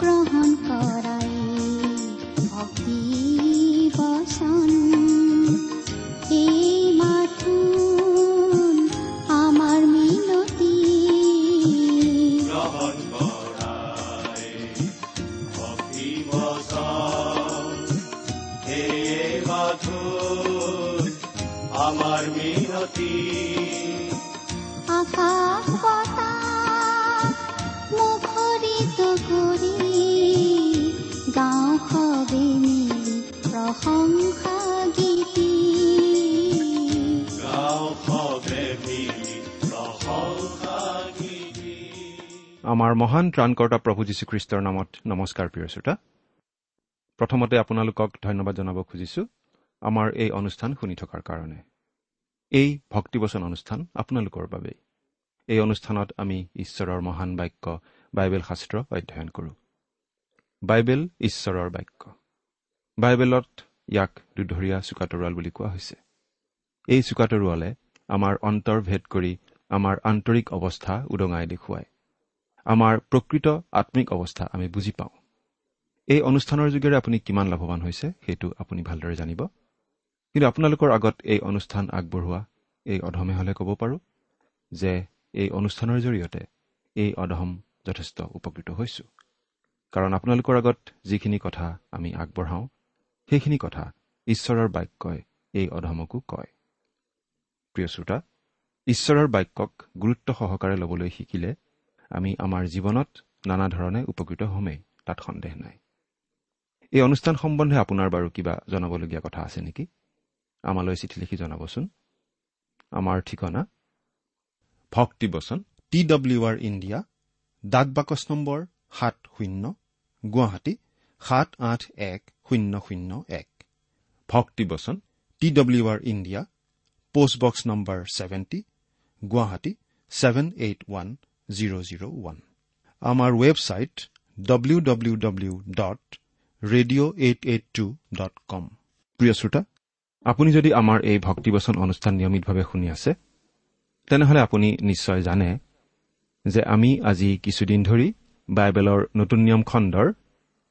গ্ৰহণ কৰাই ভক্তি বচন আমাৰ মহান ত্ৰাণকৰ্তা প্ৰভু যীশুখ্ৰীষ্টৰ নামত নমস্কাৰ প্ৰিয় শ্ৰোতা। প্ৰথমতে আপোনালোকক ধন্যবাদ জনাব খুজিছো আমাৰ এই অনুষ্ঠান শুনি থকাৰ কাৰণে। এই ভক্তিবচন অনুষ্ঠান আপোনালোকৰ বাবেই। এই অনুষ্ঠানত আমি ঈশ্বৰৰ মহান বাক্য বাইবেল শাস্ত্ৰ অধ্যয়ন কৰোঁ। বাইবেল ঈশ্বৰৰ বাক্য। বাইবেলত ইয়াক দুধৰীয়া চোকাতৰোৱাল বুলি কোৱা হৈছে। এই চোকাতৰোৱালে আমাৰ অন্তৰ ভেদ কৰি আমাৰ আন্তৰিক অৱস্থা উদঙাই দেখুৱায়। আমাৰ প্ৰকৃত আত্মিক অৱস্থা আমি বুজি পাওঁ। এই অনুষ্ঠানৰ যোগেৰে আপুনি কিমান লাভৱান হৈছে সেইটো আপুনি ভালদৰে জানিব। কিন্তু আপোনালোকৰ আগত এই অনুষ্ঠান আগবঢ়োৱা এই অধমে হ'লে ক'ব পাৰোঁ যে এই অনুষ্ঠানৰ জৰিয়তে এই অধম যথেষ্ট উপকৃত হৈছোঁ। কাৰণ আপোনালোকৰ আগত যিখিনি কথা আমি আগবঢ়াওঁ সেইখিনি কথা ঈশ্বৰৰ বাক্যই এই অধমকো কয়। প্ৰিয় শ্ৰোতা ঈশ্বৰৰ বাক্যক গুৰুত্ব সহকাৰে ল'বলৈ শিকিলে আমি আমাৰ জীৱনত নানা ধৰণে উপকৃত হ'মেই তাত সন্দেহ নাই। এই অনুষ্ঠান সম্বন্ধে আপোনাৰ বাৰু কিবা জনাবলগীয়া কথা আছে নেকি? আমালৈ চিঠি লিখি জনাবচোন। আমাৰ ঠিকনা? ভক্তিবচন টি ডব্লিউ আৰ ইণ্ডিয়া ডাক বাকচ নম্বৰ সাত শূন্য গুৱাহাটী সাত আঠ এক শূন্য শূন্য এক। ভক্তিবচন T W R India post box number seventy Guwahati seven eight one zero' zero' one আমাৰ website W W W dot radio' eight eight two dot com প্ৰিয় শ্ৰোতা আপুনি যদি আমাৰ এই ভক্তিবচন অনুষ্ঠান নিয়মিতভাৱে শুনি আছে তেনেহ'লে আপুনি নিশ্চয় জানে যে আমি আজি কিছুদিন ধৰি বাইবেলৰ নতুন নিয়ম খণ্ডৰ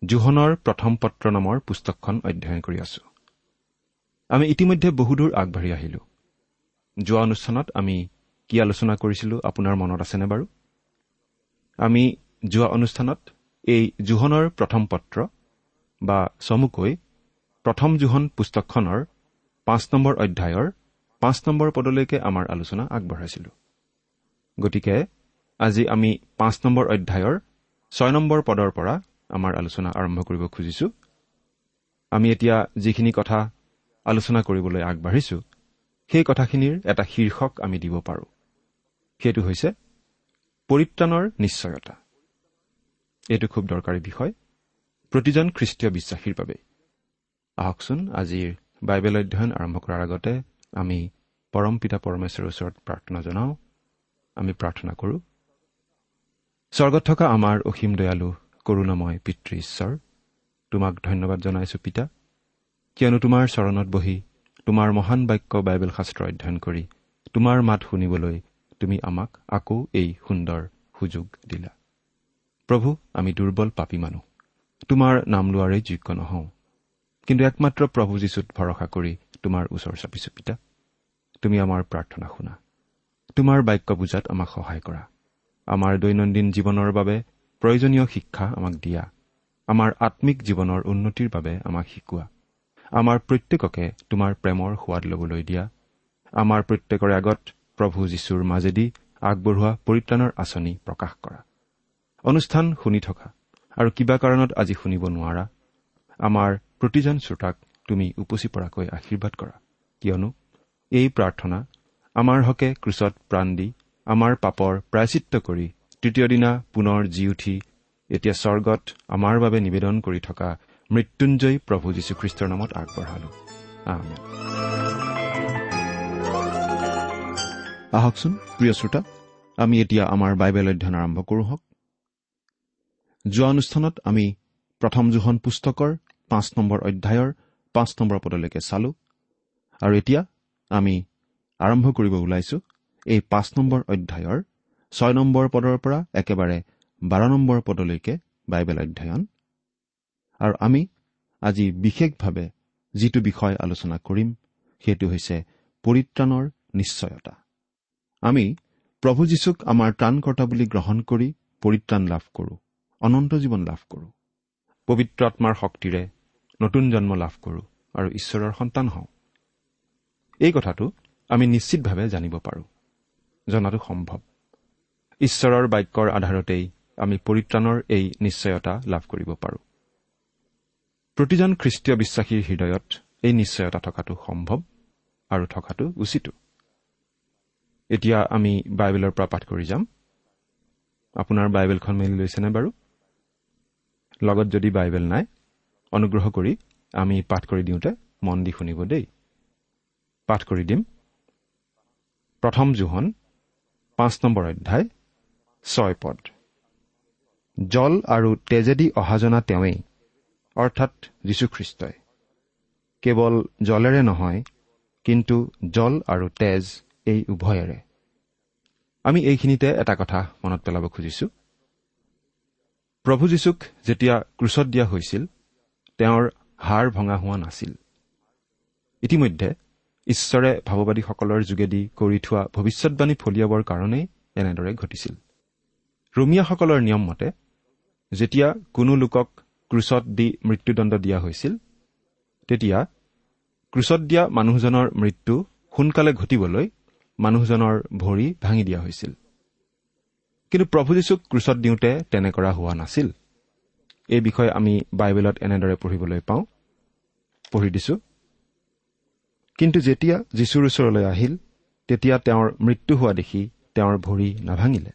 জোহনৰ প্ৰথম পত্ৰ নামৰ পুস্তকখন অধ্যয়ন কৰি আছো আমি ইতিমধ্যে বহুদূৰ আগবাঢ়ি আহিলো যোৱা অনুষ্ঠানত আমি কি আলোচনা কৰিছিলো আপোনাৰ মনত আছেনে বাৰু আমি যোৱা অনুষ্ঠানত এই জোহনৰ প্ৰথম পত্ৰ বা চমুকৈ প্ৰথম জোহন পুস্তকখনৰ পাঁচ নম্বৰ অধ্যায়ৰ পাঁচ নম্বৰ পদলৈকে আমাৰ আলোচনা আগবঢ়াইছিলো। গতিকে আজি আমি পাঁচ নম্বৰ অধ্যায়ৰ ছয় নম্বৰ পদৰ পৰা আমাৰ আলোচনা আৰম্ভ কৰিব খুজিছো। আমি এতিয়া যিখিনি কথা আলোচনা কৰিবলৈ আগবাঢ়িছো সেই কথাখিনিৰ এটা শীৰ্ষক আমি দিব পাৰোঁ। সেইটো হৈছে পৰিত্ৰাণৰ নিশ্চয়তা। এইটো খুব দৰকাৰী বিষয়। প্ৰতিজন খ্ৰীষ্টীয় বিশ্বাসীৰ বাবে। আহকচোন আজিৰ বাইবেল অধ্যয়ন আৰম্ভ কৰাৰ আগতে আমি পৰম পিতা পৰমেশ্বৰৰ ওচৰত প্ৰাৰ্থনা জনাওঁ। আমি প্ৰাৰ্থনা কৰোঁ। স্বৰ্গত থকা আমাৰ অসীম দয়ালু কৰুণাময় পিতৃ ঈশ্বৰ তোমাক ধন্যবাদ জনাইছো পিতা কিয়নো তোমাৰ চৰণত বহি তোমাৰ মহান বাক্য বাইবেল শাস্ত্ৰ অধ্যয়ন কৰি তোমাৰ মাত শুনিবলৈ তুমি আমাক আকৌ এই সুন্দৰ সুযোগ দিলা। প্ৰভু আমি দুৰ্বল পাপী মানুহ। তোমাৰ নাম লোৱাৰেই যোগ্য নহওঁ। কিন্তু একমাত্ৰ প্ৰভু যীশুত ভৰসা কৰি তোমাৰ ওচৰ চাপিছো পিতা। তুমি আমাৰ প্ৰাৰ্থনা শুনা। তোমাৰ বাক্য বুজাত আমাক সহায় কৰা। আমাৰ দৈনন্দিন জীৱনৰ বাবে প্ৰয়োজনীয় শিক্ষা আমাক দিয়া। আমাৰ আম্মিক জীৱনৰ উন্নতিৰ বাবে আমাক শিকোৱা। আমাৰ প্ৰত্যেককে তোমাৰ প্ৰেমৰ সোৱাদ ল'বলৈ দিয়া। আমাৰ প্ৰত্যেকৰে আগত প্ৰভু যীশুৰ মাজেদি আগবঢ়োৱা পৰিত্ৰাণৰ আঁচনি প্ৰকাশ কৰা। অনুষ্ঠান শুনি থকা আৰু কিবা কাৰণত আজি শুনিব নোৱাৰা আমাৰ প্ৰতিজন শ্ৰোতাক তুমি উপচি পৰাকৈ আশীৰ্বাদ কৰা। কিয়নো এই প্ৰাৰ্থনা আমাৰ হকে ক্ৰুচত প্ৰাণ দি আমাৰ পাপৰ প্ৰায়চিত্ৰ কৰি তৃতীয় দিনা পুনৰ জি উঠি এতিয়া স্বৰ্গত আমাৰ বাবে নিবেদন কৰি থকা মৃত্যুঞ্জয়ী প্ৰভু যীশুখ্ৰীষ্টৰ নামত আগবঢ়ালো। আমেন। আহকচোন প্ৰিয় শ্ৰোতা। আমি এতিয়া আমাৰ বাইবেল অধ্যয়ন আৰম্ভ কৰোঁ হওক। যোৱা অনুষ্ঠানত আমি প্ৰথম জোখন পুস্তকৰ পাঁচ নম্বৰ অধ্যায়ৰ পাঁচ নম্বৰ পদলৈকে চালো। আৰু এতিয়া আমি আৰম্ভ কৰিব ওলাইছো এই পাঁচ নম্বৰ অধ্যায়ৰ ছয় নম্বৰ পদৰ পৰা একেবাৰে বাৰ নম্বৰ পদলৈকে বাইবেল অধ্যয়ন। আৰু আমি আজি বিশেষভাৱে যিটো বিষয় আলোচনা কৰিম সেইটো হৈছে পৰিত্ৰাণৰ নিশ্চয়তা। আমি প্ৰভু যীশুক আমাৰ ত্ৰাণকৰ্তা বুলি গ্ৰহণ কৰি পৰিত্ৰাণ লাভ কৰোঁ অনন্ত জীৱন লাভ কৰোঁ পবিত্ৰ আত্মাৰ শক্তিৰে নতুন জন্ম লাভ কৰোঁ আৰু ঈশ্বৰৰ সন্তান হওঁ। এই কথাটো আমি নিশ্চিতভাৱে জানিব পাৰোঁ জনাটো সম্ভৱ। ঈশ্বৰৰ বাক্যৰ আধাৰতেই আমি পৰিত্ৰাণৰ এই নিশ্চয়তা লাভ কৰিব পাৰোঁ। প্ৰতিজন খ্ৰীষ্টীয় বিশ্বাসীৰ হৃদয়ত এই নিশ্চয়তা থকাটো সম্ভৱ আৰু থকাটো উচিতো। এতিয়া আমি বাইবেলৰ পৰা পাঠ কৰি যাম। আপোনাৰ বাইবেলখন মেলি লৈছেনে বাৰু? লগত যদি বাইবেল নাই অনুগ্ৰহ কৰি আমি পাঠ কৰি দিওঁতে মন দি শুনিব দেই। পাঠ কৰি দিম। প্ৰথম জোহন পাঁচ নম্বৰ অধ্যায় ছয় পদ। জল আৰু তেজেদি অহা জনা তেওঁৱেই অৰ্থাৎ যীশুখ্ৰীষ্টই। কেৱল জলেৰে নহয় কিন্তু জল আৰু তেজ এই উভয়েৰে। আমি এইখিনিতে এটা কথা মনত পেলাব খুজিছো। প্ৰভু যীশুক যেতিয়া ক্ৰুচত দিয়া হৈছিল তেওঁৰ হাড় ভঙা হোৱা নাছিল। ইতিমধ্যে ঈশ্বৰে ভাৱবাদীসকলৰ যোগেদি কৰি থোৱা ভৱিষ্যৎবাণী ফলিয়াবৰ কাৰণেই এনেদৰে ঘটিছিল। ৰোমিয়াসকলৰ নিয়ম মতে যেতিয়া কোনো লোকক ক্ৰুচত দি মৃত্যুদণ্ড দিয়া হৈছিল তেতিয়া ক্ৰুচত দিয়া মানুহজনৰ মৃত্যু সোনকালে ঘটিবলৈ মানুহজনৰ ভৰি ভাঙি দিয়া হৈছিল। কিন্তু প্ৰভু যীশুক ক্ৰুচত দিওঁতে তেনে কৰা হোৱা নাছিল। এই বিষয়ে আমি বাইবেলত এনেদৰে পঢ়িবলৈ পাওঁ। পঢ়ি দিছো। কিন্তু যেতিয়া যীশুৰ ওচৰলৈ আহিল তেতিয়া তেওঁৰ মৃত্যু হোৱা দেখি তেওঁৰ ভৰি নাভাঙিলে।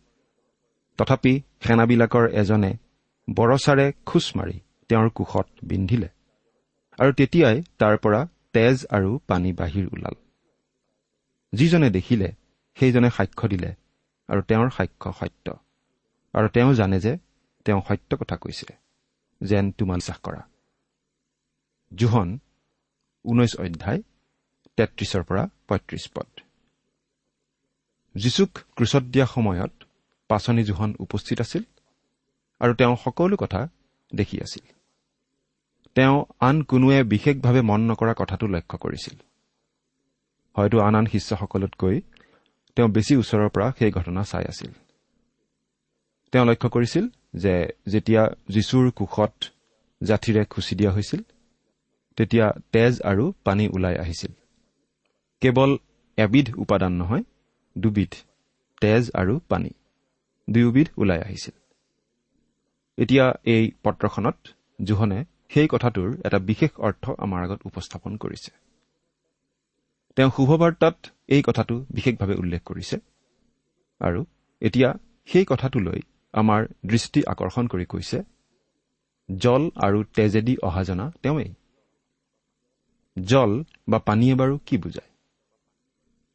তথাপি সেনাবিলাকৰ এজনে বৰচাৰে খোজ মাৰি তেওঁৰ কোষত বিন্ধিলে। আৰু তেতিয়াই তাৰ পৰা তেজ আৰু পানী বাহিৰ ওলাল। যিজনে দেখিলে সেইজনে সাক্ষ্য দিলে আৰু তেওঁৰ সাক্ষ্য সত্য। আৰু তেওঁ জানে যে তেওঁ সত্য কথা কৈছে যেন তোমাল বিশ্বাস কৰা। জোহন ঊনৈছ অধ্যায় তেত্ৰিছৰ পৰা পঁয়ত্ৰিছ পদ। যীচুক ক্ৰুচত দিয়া সময়ত পাচনি জোহন উপস্থিত আছিল আৰু তেওঁ সকলো কথা দেখি আছিল। তেওঁ আন কোনোৱে বিশেষভাৱে মন নকৰা কথাটো লক্ষ্য কৰিছিল। হয়তো আন আন শিষ্যসকলতকৈ তেওঁ বেছি ওচৰৰ পৰা সেই ঘটনা চাই আছিল। তেওঁ লক্ষ্য কৰিছিল যে যেতিয়া যীশুৰ কোষত জাঠিৰে খুচি দিয়া হৈছিল তেতিয়া তেজ আৰু পানী ওলাই আহিছিল। কেৱল এবিধ উপাদান নহয় দুবিধ তেজ আৰু পানী দুয়োবিধ ওলাই আহিছিল। এতিয়া এই পত্ৰখনত জোহনে সেই কথাটোৰ এটা বিশেষ অৰ্থ আমাৰ আগত উপস্থাপন কৰিছে। তেওঁ শুভবাৰ্তাত এই কথাটো বিশেষভাৱে উল্লেখ কৰিছে। আৰু এতিয়া সেই কথাটোলৈ আমাৰ দৃষ্টি আকৰ্ষণ কৰি কৈছে জল আৰু তেজেদি অহা জনা তেওঁৱেই। জল বা পানীয়ে বাৰু কি বুজায়?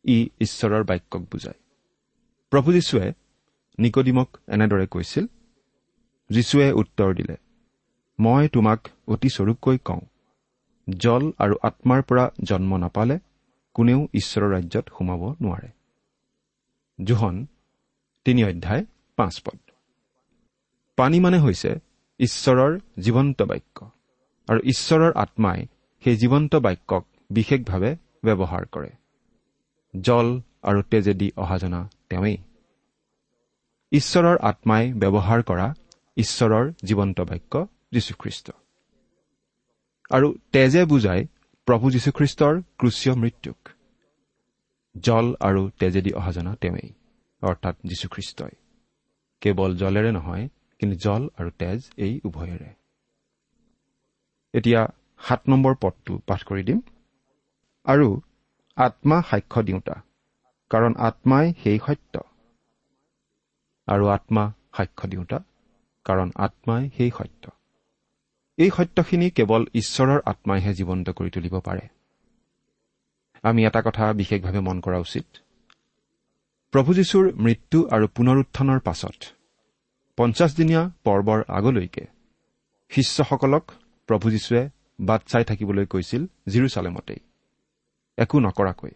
ই ঈশ্বৰৰ বাক্যক বুজায়। প্ৰভু যীশুৱে নিকডিমক এনেদৰে কৈছিল যীশুৱে উত্তৰ দিলে মই তোমাক অতি স্বৰূপকৈ কওঁ জল আৰু আত্মাৰ পৰা জন্ম নাপালে কোনেও ঈশ্বৰৰ ৰাজ্যত সোমাব নোৱাৰে। জোহন তিনি অধ্যায় পাঁচ পদ। পানী মানে হৈছে ঈশ্বৰৰ জীৱন্ত বাক্য আৰু ঈশ্বৰৰ আত্মাই সেই জীৱন্ত বাক্যক বিশেষভাৱে ব্যৱহাৰ কৰে। জল আৰু তেজেদি অহা জনা তেওঁৱেই। ঈশ্বৰৰ আত্মাই ব্যৱহাৰ কৰা ঈশ্বৰৰ জীৱন্ত বাক্য যীশুখ্ৰীষ্ট। আৰু তেজে বুজাই প্ৰভু যীশুখ্ৰীষ্টৰ ক্ৰুচীয় মৃত্যুক। জল আৰু তেজেদি অহা জনা তেওঁৱেই অৰ্থাৎ যীশুখ্ৰীষ্টই। কেৱল জলেৰে নহয় কিন্তু জল আৰু তেজ এই উভয়েৰে। এতিয়া সাত নম্বৰ পদটো পাঠ কৰি দিম। আৰু আত্মা সাক্ষ্য দিওঁতা কাৰণ আত্মাই সেই সত্য। আৰু আত্মা সাক্ষ্য দিওঁতা কাৰণ আত্মাই সেই সত্য। এই সত্যখিনি কেৱল ঈশ্বৰৰ আত্মাইহে জীৱন্ত কৰি তুলিব পাৰে। আমি এটা কথা বিশেষভাৱে মন কৰা উচিত। প্ৰভু যীশুৰ মৃত্যু আৰু পুনৰুত্থানৰ পাছত পঞ্চাছদিনীয়া পৰ্বৰ আগলৈকে শিষ্যসকলক প্ৰভু যীশুৱে বাট চাই থাকিবলৈ কৈছিল জিৰচালেমতেই। একো নকৰাকৈ।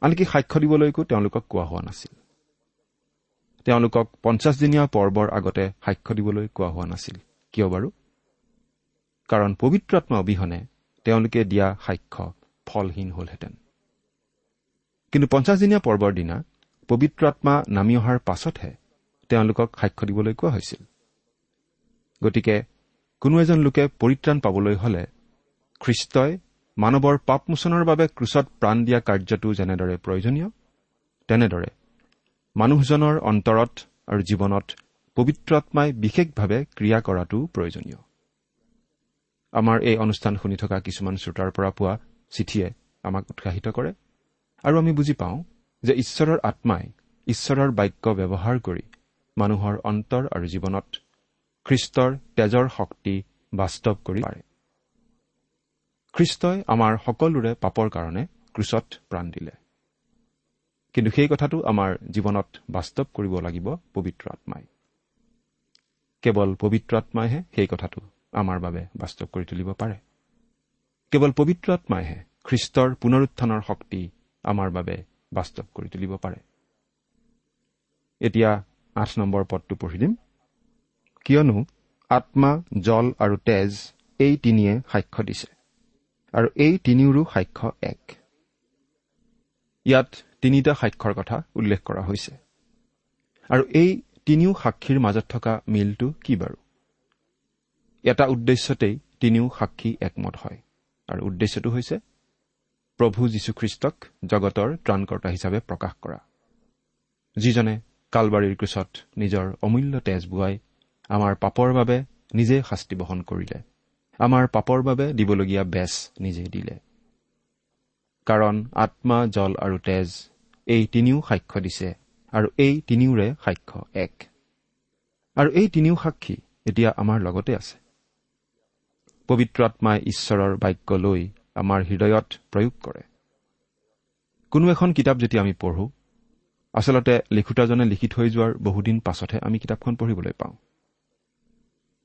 আনকি সাক্ষ্য দিবলৈকো তেওঁলোকক কোৱা হোৱা নাছিল। তেওঁলোকক পঞ্চাছদিনীয়া পৰ্বৰ আগতে সাক্ষ্য দিবলৈ কোৱা হোৱা নাছিল। কিয় বাৰু? কাৰণ পবিত্ৰ আত্মা অবিহনে তেওঁলোকে দিয়া সাক্ষ্য ফলহীন হলহেঁতেন। কিন্তু পঞ্চাছদিনীয়া পৰ্বৰ দিনা পবিত্ৰ আত্মা নামি অহাৰ পাছতহে তেওঁলোকক সাক্ষ্য দিবলৈ কোৱা হৈছিল। গতিকে কোনো এজন লোকে পৰিত্ৰাণ পাবলৈ হলে খ্ৰীষ্টই মানৱৰ পাপমোচনৰ বাবে ক্ৰুচত প্ৰাণ দিয়া কাৰ্যটো যেনেদৰে প্ৰয়োজনীয় তেনেদৰে মানুহজনৰ অন্তৰত আৰু জীৱনত পবিত্ৰ আত্মাই বিশেষভাৱে ক্ৰিয়া কৰাটো প্ৰয়োজনীয়। আমাৰ এই অনুষ্ঠান শুনি থকা কিছুমান শ্ৰোতাৰ পৰা পোৱা চিঠিয়ে আমাক উৎসাহিত কৰে। আৰু আমি বুজি পাওঁ যে ঈশ্বৰৰ আত্মাই ঈশ্বৰৰ বাক্য ব্যৱহাৰ কৰি মানুহৰ অন্তৰ আৰু জীৱনত খ্ৰীষ্টৰ তেজৰ শক্তি বাস্তৱ কৰি পাৰে। খ্ৰীষ্টই আমাৰ সকলোৰে পাপৰ কাৰণে ক্ৰুচত প্ৰাণ দিলে। কিন্তু সেই কথাটো আমাৰ জীৱনত বাস্তৱ কৰিব লাগিব পবিত্ৰ আত্মাই। কেৱল পবিত্ৰ আত্মাইহে সেই কথাটো আমাৰ বাবে বাস্তৱ কৰি তুলিব পাৰে। কেৱল পবিত্ৰ আত্মাইহে খ্ৰীষ্টৰ পুনৰুত্থানৰ শক্তি আমাৰ বাবে বাস্তৱ কৰি তুলিব পাৰে। এতিয়া আঠ নম্বৰ পদটো পঢ়ি দিম। কিয়নো আত্মা জল আৰু তেজ এই তিনিয়ে সাক্ষ্য দিছে। আৰু এই তিনিওৰো সাক্ষ্য এক। ইয়াত তিনিটা সাক্ষ্যৰ কথা উল্লেখ কৰা হৈছে। আৰু এই তিনিও সাক্ষীৰ মাজত থকা মিলটো কি বাৰু? এটা উদ্দেশ্যতেই তিনিও সাক্ষী একমত হয়। আৰু উদ্দেশ্যটো হৈছে প্ৰভু যীশুখ্ৰীষ্টক জগতৰ ত্ৰাণকৰ্তা হিচাপে প্ৰকাশ কৰা। যিজনে কালবাৰীৰ ক্ৰোচত নিজৰ অমূল্য তেজ বোৱাই আমাৰ পাপৰ বাবে নিজে শাস্তি বহন কৰিলে আমাৰ পাপৰ বাবে দিবলগীয়া বেচ নিজেই দিলে। কাৰণ আত্মা জল আৰু তেজ এই তিনিও সাক্ষ্য দিছে আৰু এই তিনিওৰে সাক্ষ্য এক। আৰু এই তিনিও সাক্ষী এতিয়া আমাৰ লগতে আছে। পবিত্ৰ আত্মাই ঈশ্বৰৰ বাক্য লৈ আমাৰ হৃদয়ত প্ৰয়োগ কৰে। কোনো এখন কিতাপ যেতিয়া আমি পঢ়ো আচলতে লিখোতাজনে লিখি থৈ যোৱাৰ বহুদিন পাছতহে আমি কিতাপখন পঢ়িবলৈ পাওঁ।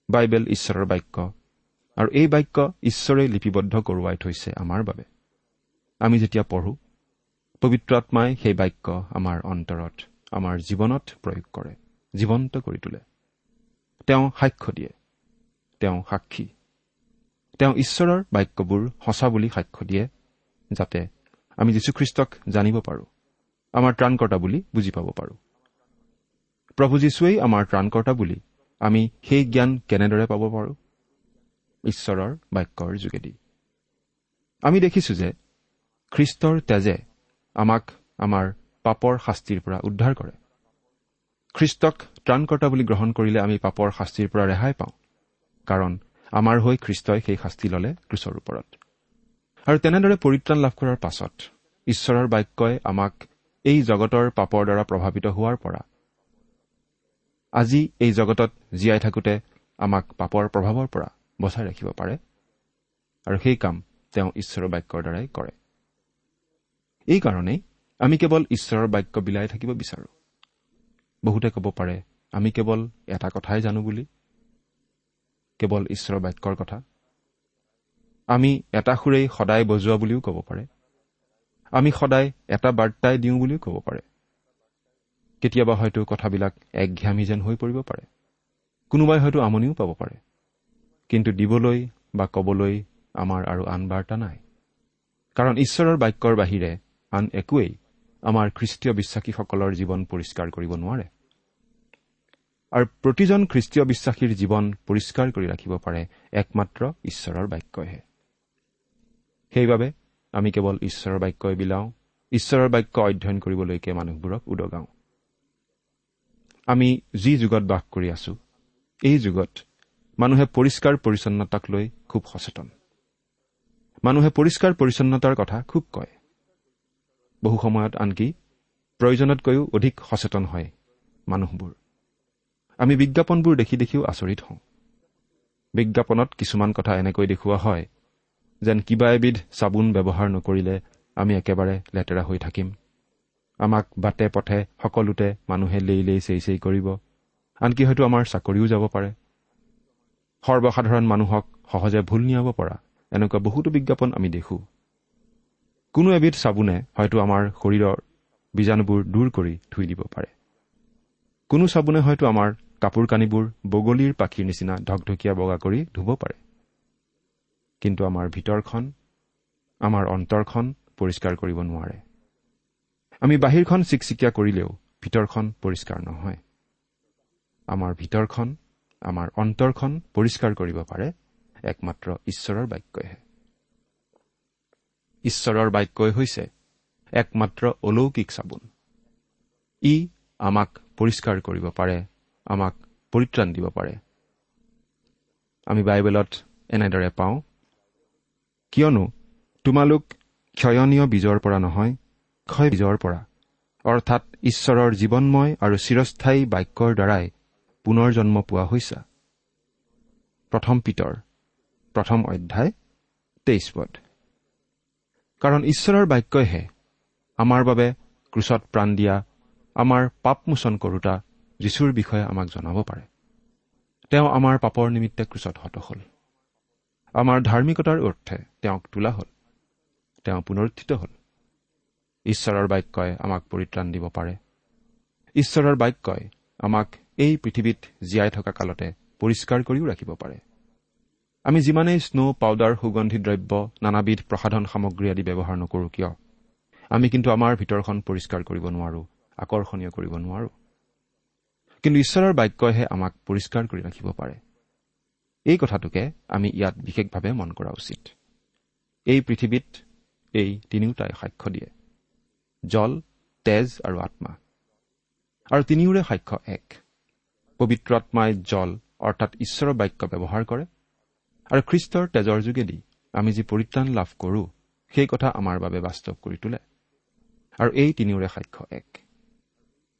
বাইবেল ঈশ্বৰৰ বাক্য আৰু এই বাক্য ঈশ্বৰে লিপিবদ্ধ কৰোৱাই থৈছে আমাৰ বাবে। আমি যেতিয়া পঢ়ো পবিত্ৰ আত্মাই সেই বাক্য আমাৰ অন্তৰত আমাৰ জীৱনত প্ৰয়োগ কৰে জীৱন্ত কৰি তোলে। তেওঁ সাক্ষ্য দিয়ে তেওঁ সাক্ষী। তেওঁ ঈশ্বৰৰ বাক্যবোৰ সঁচা বুলি সাক্ষ্য দিয়ে যাতে আমি যীশুখ্ৰীষ্টক জানিব পাৰোঁ আমাৰ ত্ৰাণকৰ্তা বুলি বুজি পাব পাৰোঁ। প্ৰভু যীশুৱেই আমাৰ ত্ৰাণকৰ্তা বুলি আমি সেই জ্ঞান কেনেদৰে পাব পাৰোঁ? ঈশ্বৰৰ বাক্যৰ যোগেদি। আমি দেখিছো যে খ্ৰীষ্টৰ তেজে আমাক আমাৰ পাপৰ শাস্তিৰ পৰা উদ্ধাৰ কৰে। খ্ৰীষ্টক ত্ৰাণকৰ্তা বুলি গ্ৰহণ কৰিলে আমি পাপৰ শাস্তিৰ পৰা ৰেহাই পাওঁ কাৰণ আমাৰ হৈ খ্ৰীষ্টই সেই শাস্তি ল'লে ক্ৰুচৰ ওপৰত। আৰু তেনেদৰে পৰিত্ৰাণ লাভ কৰাৰ পাছত ঈশ্বৰৰ বাক্যই আমাক এই জগতৰ পাপৰ দ্বাৰা প্ৰভাৱিত হোৱাৰ পৰা আজি এই জগতত জীয়াই থাকোঁতে আমাক পাপৰ প্ৰভাৱৰ পৰা বচাই ৰাখিব পাৰে আৰু সেই কাম তেওঁ ঈশ্বৰৰ বাক্যৰ দ্বাৰাই কৰে। এইকাৰণেই আমি কেৱল ঈশ্বৰৰ বাক্য বিলাই থাকিব বিচাৰো। বহুতে ক'ব পাৰে আমি কেৱল এটা কথাই জানো বুলি। কেৱল ঈশ্বৰৰ বাক্যৰ কথা। আমি এটা সুৰেই সদায় বজোৱা বুলিও ক'ব পাৰে। আমি সদায় এটা বাৰ্তাই দিওঁ বুলিও ক'ব পাৰে। কেতিয়াবা হয়তো কথাবিলাক একঘামী যেন হৈ পৰিব পাৰে। কোনোবাই হয়তো আমনিও পাব পাৰে। কিন্তু দিবলৈ বা ক'বলৈ আমাৰ আৰু আন বাৰ্তা নাই। কাৰণ ঈশ্বৰৰ বাক্যৰ বাহিৰে আন একোৱেই আমাৰ খ্ৰীষ্টীয় বিশ্বাসীসকলৰ জীৱন পৰিষ্কাৰ কৰিব নোৱাৰে। আৰু প্ৰতিজন খ্ৰীষ্টীয় বিশ্বাসীৰ জীৱন পৰিষ্কাৰ কৰি ৰাখিব পাৰে একমাত্ৰ ঈশ্বৰৰ বাক্যইহে। সেইবাবে আমি কেৱল ঈশ্বৰৰ বাক্যই বিলাওঁ ঈশ্বৰৰ বাক্য অধ্যয়ন কৰিবলৈকে মানুহবোৰক উদগাওঁ। আমি যি যুগত বাস কৰি আছো এই যুগত মানুহে পৰিষ্কাৰ পৰিচ্ছন্নতাক লৈ খুব সচেতন। মানুহে পৰিষ্কাৰ পৰিচ্ছন্নতাৰ কথা খুব কয়। বহু সময়ত আনকি প্ৰয়োজনতকৈও অধিক সচেতন হয় মানুহবোৰ। আমি বিজ্ঞাপনবোৰ দেখি দেখিও আচৰিত হওঁ। বিজ্ঞাপনত কিছুমান কথা এনেকৈ দেখুওৱা হয় যেন কিবা এবিধ চাবোন ব্যৱহাৰ নকৰিলে আমি একেবাৰে লেতেৰা হৈ থাকিম। আমাক বাটে পথে সকলোতে মানুহে লেই লেই চেই চেই কৰিব। আনকি হয়তো আমাৰ চাকৰিও যাব পাৰে। সৰ্বসাধাৰণ মানুহক সহজে ভুল নিয়াব পৰা এনেকুৱা বহুতো বিজ্ঞাপন আমি দেখো। কোনো এবিধ চাবোনে হয়তো আমাৰ শৰীৰৰ বীজাণুবোৰ দূৰ কৰি ধুই দিব পাৰে। কোনো চাবোনে হয়তো আমাৰ কাপোৰ কানিবোৰ বগলীৰ পাখিৰ নিচিনা ঢকঢকীয়া বগা কৰি ধুব পাৰে। কিন্তু আমাৰ ভিতৰখন আমাৰ অন্তৰখন পৰিষ্কাৰ কৰিব নোৱাৰে। আমি বাহিৰখন চিকচিকীয়া কৰিলেও ভিতৰখন পৰিষ্কাৰ নহয়। আমাৰ ভিতৰখন আমাৰ অন্তৰখন পৰিষ্কাৰ কৰিব পাৰে একমাত্ৰ ঈশ্বৰৰ বাক্যইহে। ঈশ্বৰৰ বাক্যই হৈছে একমাত্ৰ অলৌকিক চাবোন। ই আমাক পৰিষ্কাৰ কৰিব পাৰে আমাক পৰিত্ৰাণ দিব পাৰে। আমি বাইবেলত এনেদৰে পাওঁ কিয়নো তোমালোক ক্ষয়নীয় বীজৰ পৰা নহয় ক্ষয় বীজৰ পৰা। অৰ্থাৎ ঈশ্বৰৰ জীৱনময় আৰু চিৰস্থায়ী বাক্যৰ দ্বাৰাই পুনৰ জন্ম পোৱা হৈছা। প্ৰথম পিতৰ প্ৰথম অধ্যায় তেইছ পদ। কাৰণ ঈশ্বৰৰ বাক্যইহে আমাৰ বাবে ক্ৰুচত প্ৰাণ দিয়া আমাৰ পাপমোচন কৰোতা যীশুৰ বিষয়ে আমাক জনাব পাৰে। তেওঁ আমাৰ পাপৰ নিমিত্তে ক্ৰুচত হত হ'ল। আমাৰ ধাৰ্মিকতাৰ অৰ্থে তেওঁক তোলা হ'ল। তেওঁ পুনৰুত্থিত হ'ল। ঈশ্বৰৰ বাক্যই আমাক পৰিত্ৰাণ দিব পাৰে। ঈশ্বৰৰ বাক্যই আমাক এই পৃথিৱীত জীয়াই থকা কালতে পৰিষ্কাৰ কৰিও ৰাখিব পাৰে। আমি যিমানেই স্নো পাউডাৰ সুগন্ধি দ্ৰব্য নানাবিধ প্ৰসাধন সামগ্ৰী আদি ব্যৱহাৰ নকৰো কিয়? আমি কিন্তু আমাৰ ভিতৰখন পৰিষ্কাৰ কৰিব নোৱাৰো আকৰ্ষণীয় কৰিব নোৱাৰো। কিন্তু ঈশ্বৰৰ বাক্যইহে আমাক পৰিষ্কাৰ কৰি ৰাখিব পাৰে। এই কথাটোকে আমি ইয়াত বিশেষভাৱে মন কৰা উচিত। এই পৃথিৱীত এই তিনিওটাই সাক্ষ্য দিয়ে। জল তেজ আৰু আত্মা। আৰু তিনিওৰে সাক্ষ্য এক। পবিত্ৰ আত্মাই জল অৰ্থাৎ ঈশ্বৰৰ বাক্য ব্যৱহাৰ কৰে। আৰু খ্ৰীষ্টৰ তেজৰ যোগেদি আমি যি পৰিত্ৰাণ লাভ কৰোঁ সেই কথা আমাৰ বাবে বাস্তৱ কৰি তোলে। আৰু এই তিনিওৰে সাক্ষ্য এক।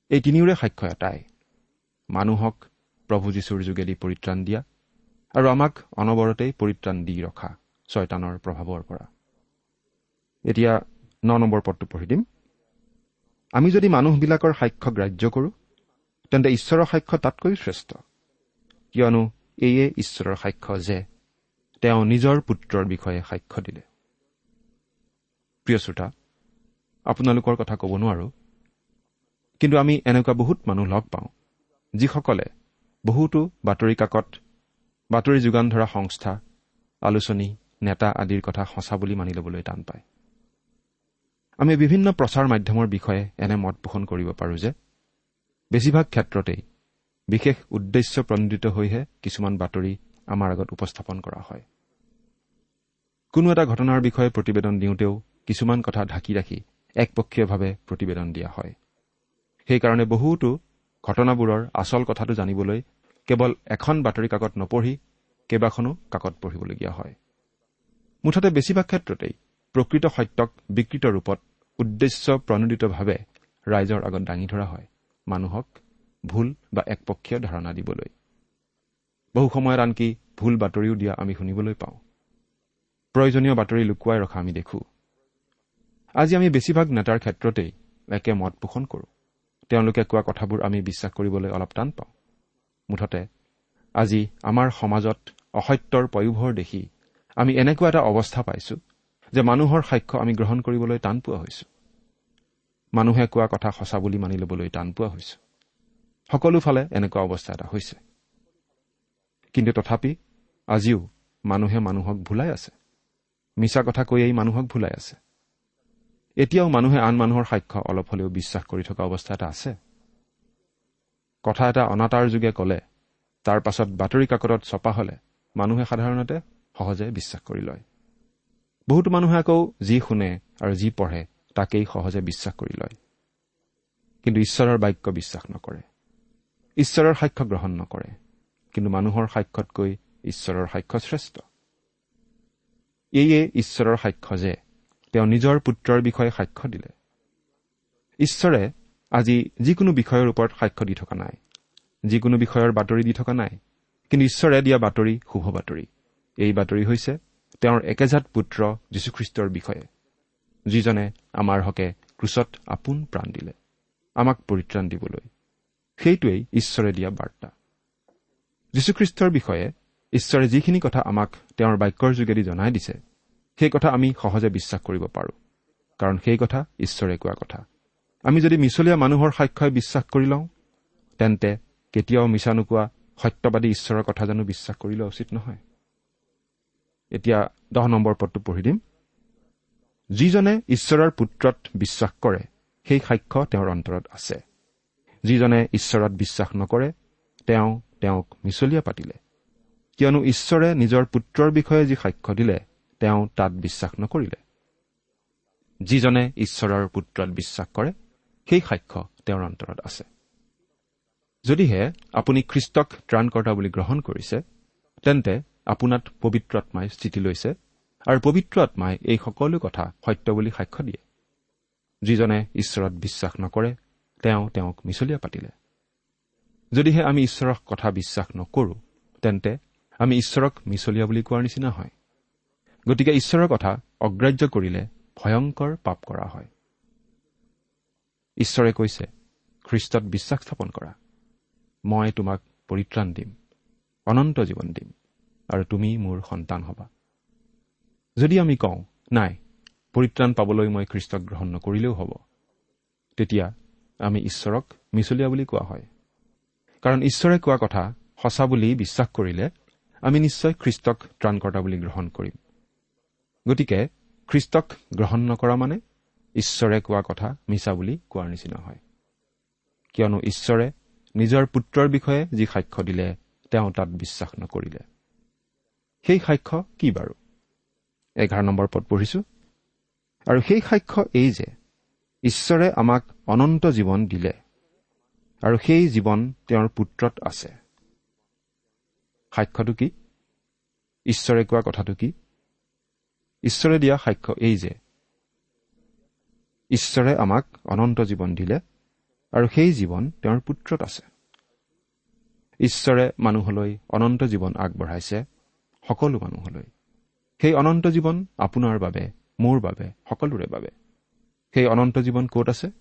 এই তিনিওৰে সাক্ষ্য এটাই। মানুহক প্ৰভু যীশুৰ যোগেদি পৰিত্ৰাণ দিয়া আৰু আমাক অনবৰতেই পৰিত্ৰাণ দি ৰখা ছয়তানৰ প্ৰভাৱৰ পৰা। এতিয়া ন নম্বৰ পদটো পঢ়ি দিম। আমি যদি মানুহবিলাকৰ সাক্ষ্য গ্ৰাহ্য কৰোঁ তেন্তে ঈশ্বৰৰ সাক্ষ্য তাতকৈ শ্ৰেষ্ঠ। কিয়নো এয়ে ঈশ্বৰৰ সাক্ষ্য যে তেওঁ নিজৰ পুত্ৰৰ বিষয়ে সাক্ষ্য দিলে। প্ৰিয় শ্ৰোতা আপোনালোকৰ কথা ক'ব নোৱাৰো কিন্তু আমি এনেকুৱা বহুত মানুহ লগ পাওঁ। যিসকলে বহুতো বাতৰি কাকত বাতৰি যোগান ধৰা সংস্থা আলোচনী নেতা আদিৰ কথা সঁচা বুলি মানি ল'বলৈ টান পায়। আমি বিভিন্ন প্ৰচাৰ মাধ্যমৰ বিষয়ে এনে মত পোষণ কৰিব পাৰোঁ যে বেছিভাগ ক্ষেত্ৰতেই বিশেষ উদ্দেশ্য প্ৰণোদিত হৈহে কিছুমান বাতৰি আমাৰ আগত উপস্থাপন কৰা হয়। কোনো এটা ঘটনাৰ বিষয়ে প্ৰতিবেদন দিওঁতেও কিছুমান কথা ঢাকি ৰাখি একপক্ষীয়ভাৱে প্ৰতিবেদন দিয়া হয়। সেইকাৰণে বহুতো ঘটনাবোৰৰ আচল কথাটো জানিবলৈ কেৱল এখন বাতৰি কাকত নপঢ়ি কেইবাখনো কাকত পঢ়িবলগীয়া হয়। মুঠতে বেছিভাগ ক্ষেত্ৰতেই প্ৰকৃত সত্যক বিকৃত ৰূপত উদ্দেশ্য প্ৰণোদিতভাৱে ৰাইজৰ আগত দাঙি ধৰা হয় মানুহক ভুল বা একপক্ষীয় ধাৰণা দিবলৈ। বহু সময়ত আনকি ভুল বাতৰিও দিয়া আমি শুনিবলৈ পাওঁ। প্ৰয়োজনীয় বাতৰি লুকুৱাই ৰখা আমি দেখো। আজি আমি বেছিভাগ নেতাৰ ক্ষেত্ৰতেই একে মত পোষণ কৰোঁ। তেওঁলোকে কোৱা কথাবোৰ আমি বিশ্বাস কৰিবলৈ অলপ টান পাওঁ। মুঠতে আজি আমাৰ সমাজত অসত্যৰ পয়োভৰ দেখি আমি এনেকুৱা এটা অৱস্থা পাইছো যে মানুহৰ সাক্ষ্য আমি গ্ৰহণ কৰিবলৈ টান পোৱা হৈছো। মানুহে কোৱা কথা সঁচা বুলি মানি ল'বলৈ টান পোৱা হৈছো। সকলোফালে এনেকুৱা অৱস্থা এটা হৈছে। কিন্তু তথাপি আজিও মানুহে মানুহক ভুলাই আছে। মিছা কথা কৈয়েই মানুহক ভুলাই আছে। এতিয়াও মানুহে আন মানুহৰ সাক্ষ্য অলপ হলেও বিশ্বাস কৰি থকা অৱস্থা এটা আছে। কথা এটা অনাতাৰ যোগে ক'লে তাৰ পাছত বাতৰি কাকতত ছপা হলে মানুহে সাধাৰণতে সহজে বিশ্বাস কৰি লয়। বহুতো মানুহে আকৌ যি শুনে আৰু যি পঢ়ে তাকেই সহজে বিশ্বাস কৰি লয়। কিন্তু ঈশ্বৰৰ বাক্য বিশ্বাস নকৰে। ঈশ্বৰৰ সাক্ষ্য গ্ৰহণ নকৰে। কিন্তু মানুহৰ সাক্ষ্যতকৈ ঈশ্বৰৰ সাক্ষ্য শ্ৰেষ্ঠ। এয়ে ঈশ্বৰৰ সাক্ষ্য যে তেওঁ নিজৰ পুত্ৰৰ বিষয়ে সাক্ষ্য দিলে। ঈশ্বৰে আজি যিকোনো বিষয়ৰ ওপৰত সাক্ষ্য দি থকা নাই। যিকোনো বিষয়ৰ বাতৰি দি থকা নাই। কিন্তু ঈশ্বৰে দিয়া বাতৰি শুভ বাতৰি। এই বাতৰি হৈছে তেওঁৰ একেজাত পুত্ৰ যীশুখ্ৰীষ্টৰ বিষয়ে যিজনে আমাৰ হকে ক্ৰুচত আপোন প্ৰাণ দিলে আমাক পৰিত্ৰাণ দিবলৈ। সেইটোৱেই ঈশ্বৰে দিয়া বাৰ্তা। যীশুখ্ৰীষ্টৰ বিষয়ে ঈশ্বৰে যিখিনি কথা আমাক তেওঁৰ বাক্যৰ যোগেদি জনাই দিছে সেই কথা আমি সহজে বিশ্বাস কৰিব পাৰোঁ। কাৰণ সেই কথা ঈশ্বৰে কোৱা কথা। আমি যদি মিছলীয়া মানুহৰ সাক্ষ্যই বিশ্বাস কৰি লওঁ তেন্তে কেতিয়াও মিছা নোকোৱা সত্যবাদী ঈশ্বৰৰ কথা জানো বিশ্বাস কৰি লোৱা উচিত নহয়। এতিয়া দহ নম্বৰ পদটো পঢ়ি দিম। যিজনে ঈশ্বৰৰ পুত্ৰত বিশ্বাস কৰে সেই সাক্ষ্য তেওঁৰ অন্তৰত আছে। যিজনে ঈশ্বৰত বিশ্বাস নকৰে তেওঁ তেওঁক মিছলীয়া পাতিলে। কিয়নো ঈশ্বৰে নিজৰ পুত্ৰৰ বিষয়ে যি সাক্ষ্য দিলে তেওঁ তাত বিশ্বাস নকৰিলে। যিজনে ঈশ্বৰৰ পুত্ৰত বিশ্বাস কৰে সেই সাক্ষ্য তেওঁৰ অন্তৰত আছে। যদিহে আপুনি খ্ৰীষ্টক ত্ৰাণকৰ্তা বুলি গ্ৰহণ কৰিছে তেন্তে আপোনাত পবিত্ৰ আত্মাই স্থিতি লৈছে আৰু পবিত্ৰ আত্মাই এই সকলো কথা সত্য বুলি সাক্ষ্য দিয়ে। যিজনে ঈশ্বৰত বিশ্বাস নকৰে তেওঁ তেওঁক মিছলীয়া পাতিলে। যদিহে আমি ঈশ্বৰক কথা বিশ্বাস নকৰো তেন্তে আমি ঈশ্বৰক মিছলীয়া বুলি কোৱাৰ নিচিনা হয়। গতিকে ঈশ্বৰৰ কথা অগ্ৰাহ্য কৰিলে ভয়ংকৰ পাপ কৰা হয়। ঈশ্বৰে কৈছে খ্ৰীষ্টত বিশ্বাস স্থাপন কৰা। মই তোমাক পৰিত্ৰাণ দিম অনন্ত জীৱন দিম আৰু তুমি মোৰ সন্তান হবা। যদি আমি কওঁ নাই পৰিত্ৰাণ পাবলৈ মই খ্ৰীষ্টক গ্ৰহণ নকৰিলেও হ'ব তেতিয়া আমি ঈশ্বৰক মিছলীয়া বুলি কোৱা হয়। কাৰণ ঈশ্বৰে কোৱা কথা সঁচা বুলি বিশ্বাস কৰিলে আমি নিশ্চয় খ্ৰীষ্টক ত্ৰাণকৰ্তা বুলি গ্ৰহণ কৰিম। গতিকে খ্ৰীষ্টক গ্ৰহণ নকৰা মানে ঈশ্বৰে কোৱা কথা মিছা বুলি কোৱাৰ নিচিনা হয়। কিয়নো ঈশ্বৰে নিজৰ পুত্ৰৰ বিষয়ে যি সাক্ষ্য দিলে তেওঁ তাত বিশ্বাস নকৰিলে। সেই সাক্ষ্য কি বাৰু? এঘাৰ নম্বৰ পদ পঢ়িছো। আৰু সেই সাক্ষ্য এই যে ঈশ্বৰে আমাক অনন্ত জীৱন দিলে আৰু সেই জীৱন তেওঁৰ পুত্ৰত আছে। সাক্ষ্যটো কি? ঈশ্বৰে কোৱা কথাটো কি? ঈশ্বৰে দিয়া সাক্ষ্য এই যে ঈশ্বৰে আমাক অনন্ত জীৱন দিলে আৰু সেই জীৱন তেওঁৰ পুত্ৰত আছে। ঈশ্বৰে মানুহলৈ অনন্ত জীৱন আগবঢ়াইছে সকলো মানুহলৈ। সেই অনন্ত জীৱন আপোনাৰ বাবে মোৰ বাবে সকলোৰে বাবে। সেই অনন্ত জীৱন ক'ত আছে?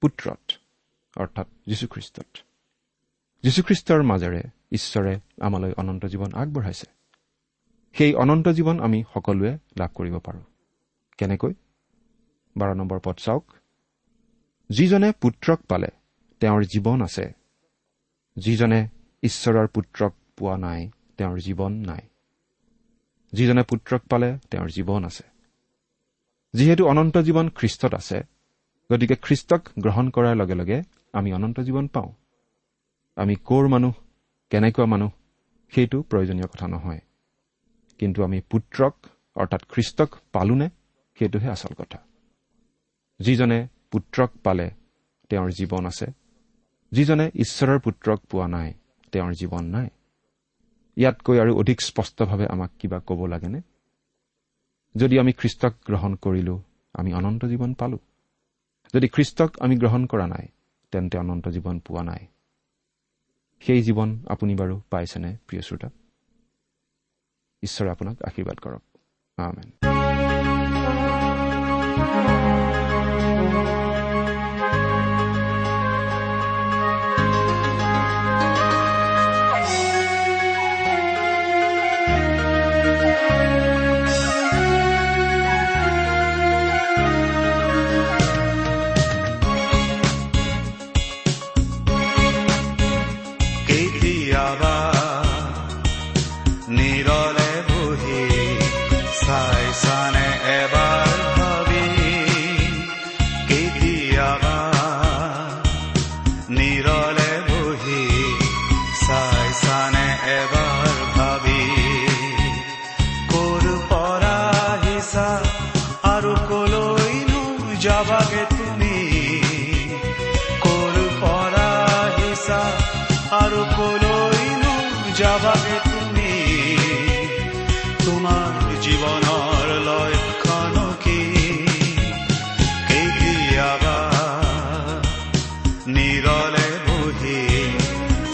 পুত্ৰত অৰ্থাৎ যীশুখ্ৰীষ্টত। যীশুখ্ৰীষ্টৰ মাজেৰে ঈশ্বৰে আমালৈ অনন্ত জীৱন আগবঢ়াইছে। সেই অনন্ত জীৱন আমি সকলোৱে লাভ কৰিব পাৰোঁ। কেনেকৈ? বাৰ নম্বৰ পদ চাওক। যিজনে পুত্ৰক পালে তেওঁৰ জীৱন আছে। যিজনে ঈশ্বৰৰ পুত্ৰক পোৱা নাই তেওঁৰ জীৱন নাই। যিজনে পুত্ৰক পালে তেওঁৰ জীৱন আছে। যিহেতু অনন্ত জীৱন খ্ৰীষ্টত আছে গতিকে খ্ৰীষ্টক গ্ৰহণ কৰাৰ লগে লগে আমি অনন্ত জীৱন পাওঁ। আমি ক'ৰ মানুহ কেনেকুৱা মানুহ সেইটো প্ৰয়োজনীয় কথা নহয়। কিন্তু আমি পুত্ৰক অৰ্থাৎ খ্ৰীষ্টক পালোনে? সেইটোহে আচল কথা। যিজনে পুত্ৰক পালে তেওঁৰ জীৱন আছে। যিজনে ঈশ্বৰৰ পুত্ৰক পোৱা নাই তেওঁৰ জীৱন নাই। ইয়াতকৈ আৰু অধিক স্পষ্টভাৱে আমাক কিবা ক'ব লাগেনে? যদি আমি খ্ৰীষ্টক গ্ৰহণ কৰিলো আমি অনন্ত জীৱন পালো। যদি খ্ৰীষ্টক আমি গ্ৰহণ কৰা নাই তেন্তে অনন্ত জীৱন পোৱা নাই। সেই জীৱন আপুনি বাৰু পাইছেনে প্ৰিয় শ্ৰোতা? ঈশ্বৰে আপোনাক আশীৰ্বাদ কৰক। আমেন।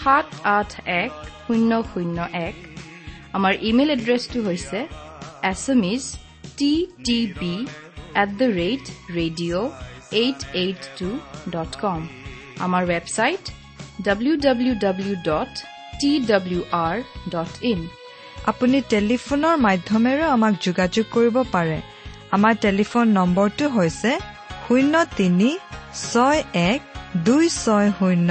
সাত আঠ এক শূন্য শূন্য এক। আমাৰ ইমেইল এড্ৰেছটো হৈছে S M T T B at the rate radio' eight eight two dot com আমাৰ website W W W dot T W R dot in আপুনি টেলিফোনৰ মাধ্যমেৰেও আমাক যোগাযোগ কৰিব পাৰে। আমাৰ টেলিফোন নম্বৰটো হৈছে শূন্য তিনি ছয় এক দুই ছয় শূন্য